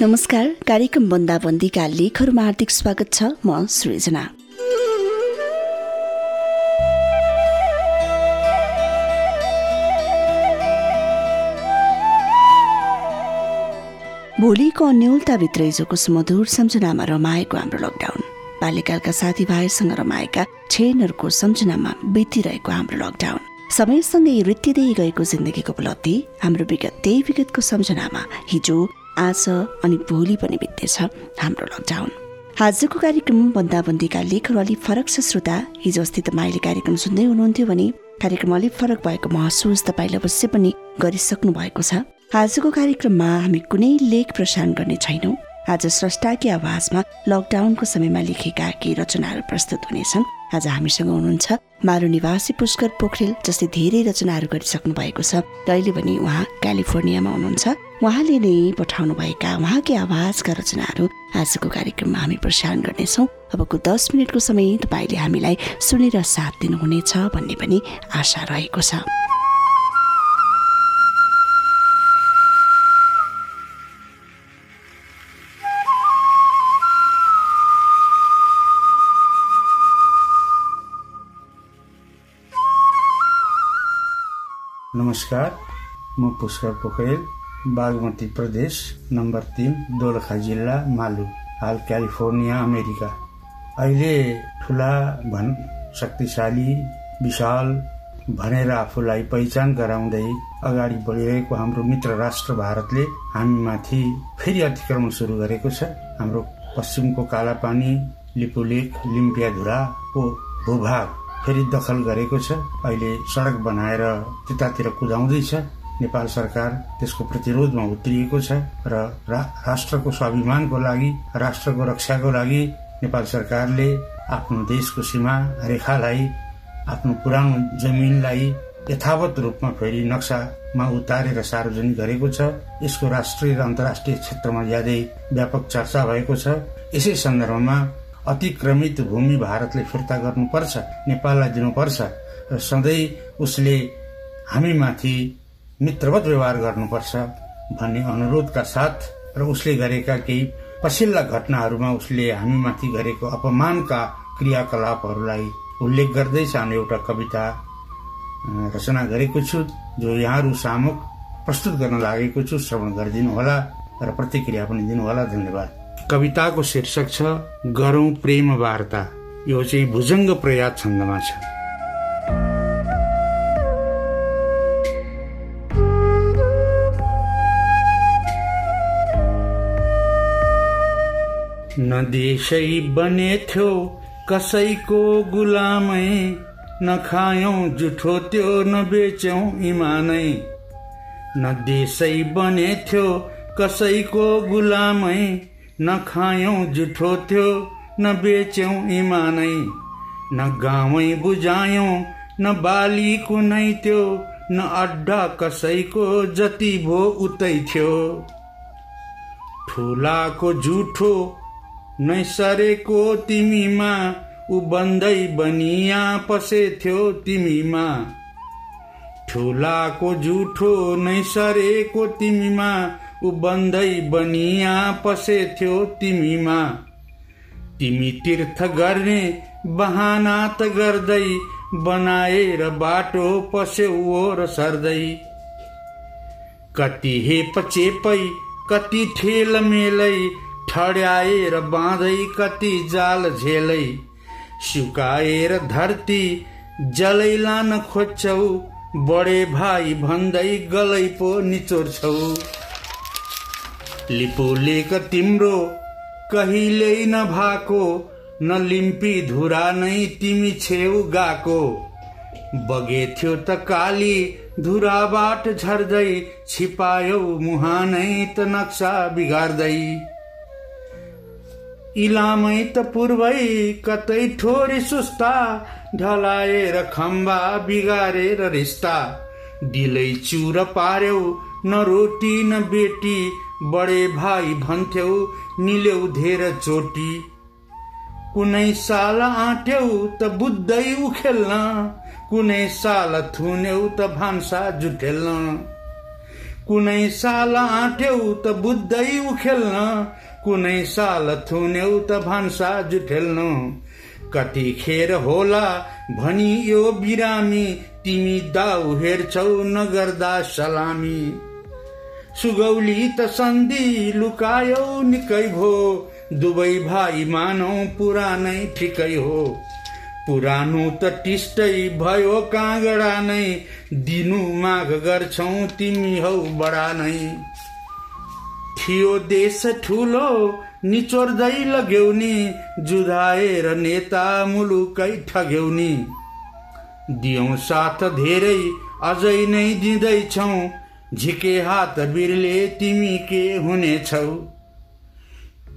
नमस्कार कार्यक्रम बन्दाबन्दीका लेखहरूमा हार्दिक स्वागत छ म सृजना। भोलिको अन्यलताभित्र हिजोको सुमधुर सम्झनामा रमाएको हाम्रो लकडाउन बाल्यकालका साथीभाइसँग रमाएका छेनहरूको सम्झनामा बितिरहेको हाम्रो लकडाउन समयसँगै रित्तिँदै गएको जिन्दगीको उपलब्धि हाम्रो विगत त्यही विगतको सम्झनामा हिजो आज अनि भोलि पनि बित्दैछ हाम्रो लकडाउन आजको कार्यक्रम बन्दाबन्दीका लेखहरू अलिक फरक छ श्रोता हिजो अस्ति तपाईँले कार्यक्रम सुन्दै हुनुहुन्थ्यो भने कार्यक्रम अलिक फरक भएको महसुस तपाईँले अवश्य पनि गरिसक्नु भएको छ। आजको कार्यक्रममा हामी कुनै लेख प्रसारण गर्ने छैनौँ। आज स्रष्टाकी आवाजमा लकडाउनको समयमा लेखेका केही रचनाहरू प्रस्तुत हुनेछन्। आज हामीसँग हुनुहुन्छ मारु निवासी पुष्कर पोखरेल जस्तै धेरै रचनाहरू गरिसक्नु भएको छ। अहिले पनि उहाँ क्यालिफोर्नियामा हुनुहुन्छ। उहाँले नै पठाउनुभएका उहाँकै आवाजका रचनाहरू आजको कार्यक्रममा हामी प्रसारण गर्नेछौँ। अबको दस मिनटको समय तपाईँले हामीलाई सुनेर साथ दिनुहुनेछ भन्ने पनि आशा रहेको छ। नमस्कार म पुष्कर पोखरेल बागमती प्रदेश नम्बर तिन दोलखा जिल्ला मालु हाल क्यालिफोर्निया अमेरिका। अहिले ठुला भन् शक्तिशाली विशाल भनेर आफूलाई पहिचान गराउँदै अगाडि बढिरहेको हाम्रो मित्र राष्ट्र भारतले हामीमाथि फेरि अतिक्रमण सुरु गरेको छ। हाम्रो पश्चिमको कालापानी लिपुलेक लिम्पियाधुराको भूभाग। फेरि दखल गरेको छ। अहिले सडक बनाएर त्यतातिर कुदाउँदैछ। नेपाल सरकार त्यसको प्रतिरोधमा उत्रिएको छ र राष्ट्रको स्वाभिमानको लागि राष्ट्रको रक्षाको लागि नेपाल सरकारले आफ्नो देशको सीमा रेखालाई आफ्नो पुरानो जमिनलाई यथावत रूपमा फेरि नक्सामा उतारेर सार्वजनिक गरेको छ। यसको राष्ट्रिय र अन्तर्राष्ट्रिय क्षेत्रमा ज्यादै व्यापक चर्चा भएको छ। यसै सन्दर्भमा अतिक्रमित भूमि भारतले फिर्ता गर्नुपर्छ नेपाललाई दिनुपर्छ र सधैँ उसले हामीमाथि मित्रवत व्यवहार गर्नुपर्छ भन्ने अनुरोधका साथ र उसले गरेका केही पछिल्ला घटनाहरूमा उसले हामीमाथि गरेको अपमानका क्रियाकलापहरूलाई उल्लेख गर्दै सानो एउटा कविता रचना गरेको छु जो यहाँहरू सामुक प्रस्तुत गर्न लागेको छु श्रवण गरिदिनु होला र प्रतिक्रिया पनि दिनुहोला। धन्यवाद। कविताको शीर्षक छ गरौं प्रेम वार्ता यो चाहिँ भुजङ्ग प्रयास छन्दमा छ। न देशै बनेथ्यो कसैको गुलामै न खायौँ जुठो त्यो न बेच्यौँ इमानै न देशै बनेथ्यो कसैको गुलामै न खायौँ जुठो थियो न बेच्यौँ इमानै न गाउँै बुझायौँ न बाली कुनै थियो न अड्डा कसैको जति भो उतै थियो। ठुलाको जुठो नै सरेको तिमीमा ऊ बन्दै बनिया पसेथ्यो तिमीमा ठुलाको जुठो नै सरेको तिमीमा ऊ बन्दै बनिया पसेथ्यो तिमीमा। तिमी तीर्थ गर्ने बहाना त गर्दै बनाएर बाटो पस्यौ र सर्दै। कति हेप कति ठेल मेलै ठड्याएर बाँधै कति जाल झेलै। सुकाएर धरती जलै लान खोज्छौ बडे भाइ भन्दै गलै पो निचोर्छौ। लिपुलेक तिम्रो। कहिल्यै नभाको न लिम्पी धुरा नै तिमी छेउ गाको। बगेथ्यो त काली धुराबाट झर्दै छिपायौ मुहानै त नक्सा बिगार्दै। इलामै त पूर्वै कतै ठोरी सुस्ता ढलाएर खम्बा बिगारेर रिस्ता। दिलै चुर पार्यौ न रोटी न बेटी बडे भाइ भन्थ्यौ निल्यौ धेर चोटी। कुनै साल आँट्यौ त बुझ्दै उखेल्न कुनै साल थुन्यौ त भान्सा जुटेल्न। कुनै साल आँट्यौ त बुद्धै उखेल्न कुनै साल थुन्यौ त भान्सा जुठेल्नु कति खेर होला भनी यो बिरामी तिमी दाउ हेर्छौ नगर्दा सलामी। सुगौली त सन्धि लुकायो निकै भो। दुवै भाइ मानौ पुरानै ठिकै हो। पुरानो त टिस्टै भयो काँगडा नै। दिनु माग गर्छौ तिमी हौ बडा नै। थियो देश ठुलो निचोर्दै लग्यौनी। जुधाएर नेता मुलुकै ठग्यौनी। दियौ साथ धेरै अझै नै दिँदैछौ। झिके हात बिरले तिमी के हुनेछौ?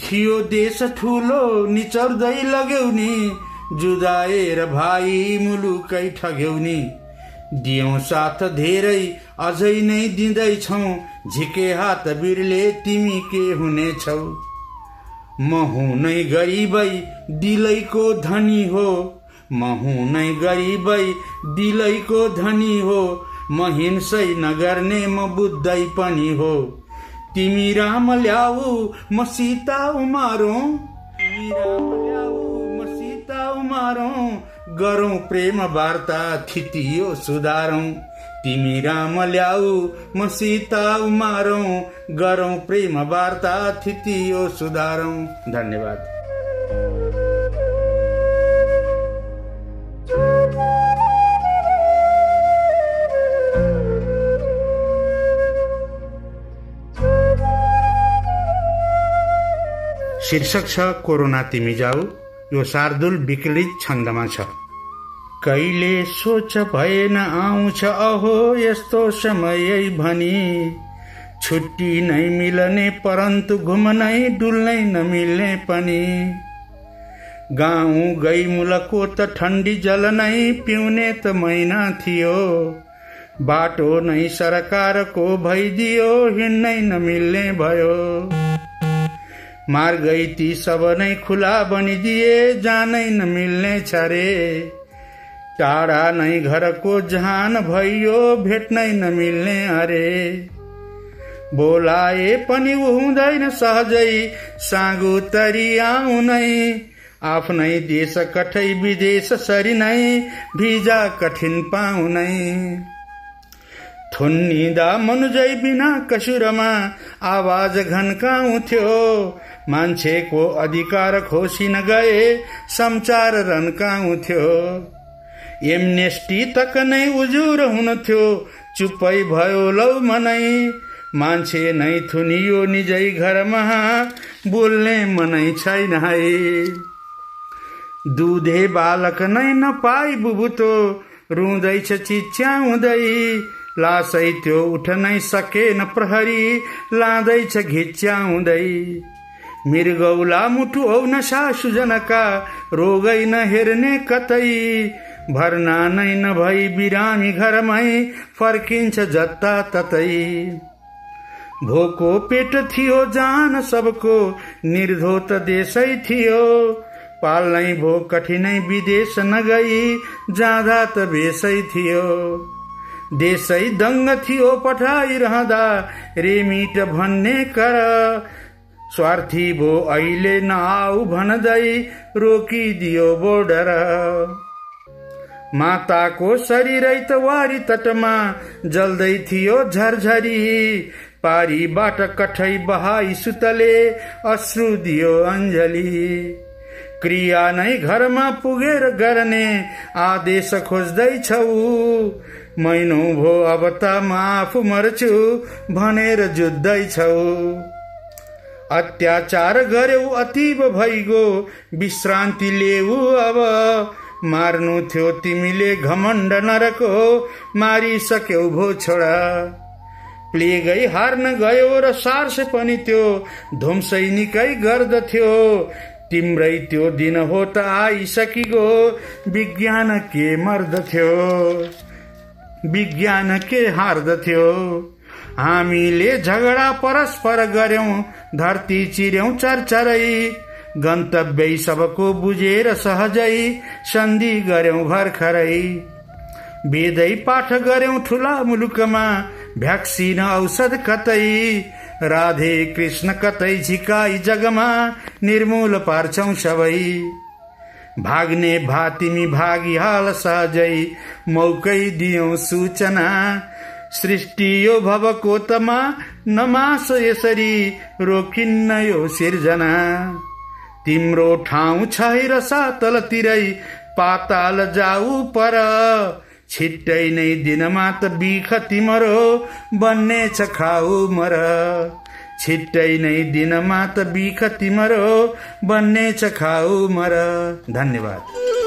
थियो देश ठुलो निचर्दै लग्यौनी जुदाएर भाइ मुलुकै ठग्यौनी। दियौ साथ धेरै अझै नै दिँदैछौ झिके हात बिरले तिमी के हुनेछौ? म हुनै गरिबै दिलैको धनी हो। म हुनै गरिबै दिलैको धनी हो। म हिंसै नगर्ने म बुद्धै पनि हो तिमी राम ल्याऊ म सीता उमारौ तिमी राम ल्याऊ म सीता उमारौ गरौँ प्रेम वार्ता थितियो सुधारौँ तिमी राम ल्याऊ म सीता उमारौ गरौँ प्रेम वार्ता थितियो सुधारौँ धन्यवाद शीर्षक छ कोरोना तिमी जाऊ। यो शार्दुल विकलित छन्दमा छ। कहिले सोच भएन आउँछ अहो यस्तो समय भनी। छुट्टी नै मिलने परन्तु घुम्नै डुल्नै नमिल्ने पनि। गाउँ गई मुलको त ठन्डी जल नै पिउने त महिना थियो। बाटो नै सरकारको भइदियो हिँड्नै नमिल्ने भयो। मार्ग ती सब नै खुला बनिदिए जानै नमिल्ने रे टाढा नै घरको जहान भइयो भेट्नै नमिल्ने अरे। बोलाए पनि हुँदैन सहजै सागु तरी आउनै आफ्नै देश कठै विदेश सरी नै भिजा कठिन पाउनै थुन्निदा मनुजै बिना कसुरमा आवाज घन्काउँथ्यो मान्छेको अधिकार खोसिन गए संचार रन्काउँथ्यो एमनेस्टी तक नै उजुर हुन्थ्यो चुप्पै भयो लौ मनै मान्छे नै थुनियो निजै घरमा बोल्ने मनै छैन है। दुधे बालक नै नपाई बुबुतो रुँदैछ चिच्याउँदै। लासै त्यो उठ्नै सकेन प्रहरी लाँदैछ घिच्याउँदै मृगौला मुटु औ नसा सुजनका रोगै नहेर्ने कतै। भर्ना नै नभई बिरामी घरमै फर्किन्छ जता ततै। भोको पेट थियो जान सबको निर्धोत देशै थियो। पाल्नै भो कठिनै विदेश नगई जाँदा त बेसै थियो। देशै दङ्ग थियो पठाइरहँदा रेमिट भन्ने कर। स्वार्थी भो अहिले नआऊ भन्दै रोकिदियो बोर्डर। माताको शरीरै त वारी तटमा जल्दै थियो झरझरी। पारीबाट कठै बहाई सुतले अश्रु दियो अञ्जली। क्रिया नै घरमा पुगेर गर्ने आदेश खोज्दैछौ मैनो भो अब त म आफू मर्छु भनेर जुत्दैछौ अत्याचार गर्यौ अतीब भइगो विश्रान्ति लेऊ अब। मार्नु थियो तिमीले घमण्ड नरको मारिसक्यौ भो छोडा। प्लेगै हार्न गयो र सार्स पनि त्यो धुम्सै निकै गर्दथ्यो। तिम्रै त्यो दिन हो त आइसकिगो। विज्ञान के मर्दथ्यो? विज्ञान के हार्दथ्यो? हामीले झगडा परस्पर गर्यौं धरती चिर्यौं चरचरै। गन्तव्य सबको बुझेर सहजै सन्धि गर्यौं भर्खरै। वेदै पाठ गर्यौं ठुला मुलुकमा भ्याक्सिन औषध कतै? राधे कृष्ण कतै झिकाई जगमा निर्मूल पार्छौ सबै। भाग्ने भा तिमी भागिहाल साजै मौकै दियौ सूचना। सृष्टि यो भवकोतमा नमास यसरी रोकिन्न यो सिर्जना। तिम्रो ठाउँ छैर सातलतिरै पाताल जाऊ पर। छिट्टै नै दिनमा त बिख तिम्रो बन्नेछ खाऊ मर। छिट्टै नै दिनमा त बिख तिम्रो बन्नेछ खाऊ मर। धन्यवाद।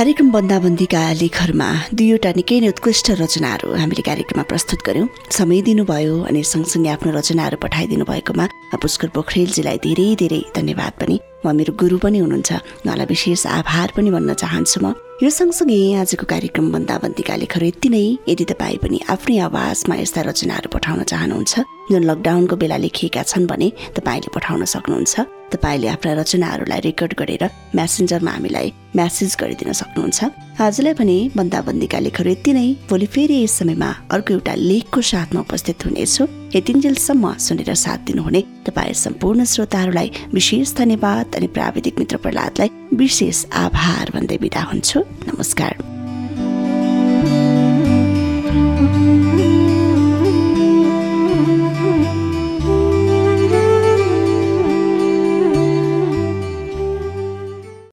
कार्यक्रम बन्दाबन्दीका लेखहरूमा दुईवटा निकै नै उत्कृष्ट रचनाहरू हामीले कार्यक्रममा प्रस्तुत गर्यौँ। समय दिनुभयो अनि सँगसँगै आफ्नो रचनाहरू पठाइदिनु भएकोमा पुष्कर पोखरेलजीलाई धेरै धेरै धन्यवाद पनि। उहाँ मेरो गुरु पनि हुनुहुन्छ। उहाँलाई विशेष आभार पनि भन्न चाहन्छु म। यो सँगसँगै आजको कार्यक्रम बन्दाबन्दीका लेखहरू यति नै। यदि तपाईँ पनि आफ्नै आवाजमा यस्ता रचनाहरू पठाउन चाहनुहुन्छ जुन लकडाउनको बेला लेखिएका छन् भने तपाईँले पठाउन सक्नुहुन्छ। तपाईँले आफ्ना रचनाहरूलाई रेकर्ड गरेर म्यासेन्जरमा हामीलाई म्यासेज गरिदिन सक्नुहुन्छ। आजलाई पनि बन्दाबन्दीका लेखहरू यति नै। भोलि फेरि यस समयमा अर्को एउटा लेखको साथमा उपस्थित हुनेछु। यतिन्जेलसम्म सुनेर साथ दिनुहुने तपाईँ सम्पूर्ण श्रोताहरूलाई विशेष धन्यवाद अनि प्राविधिक मित्र प्रहलादलाई विशेष आभार भन्दै बिदा हुन्छु। नमस्कार।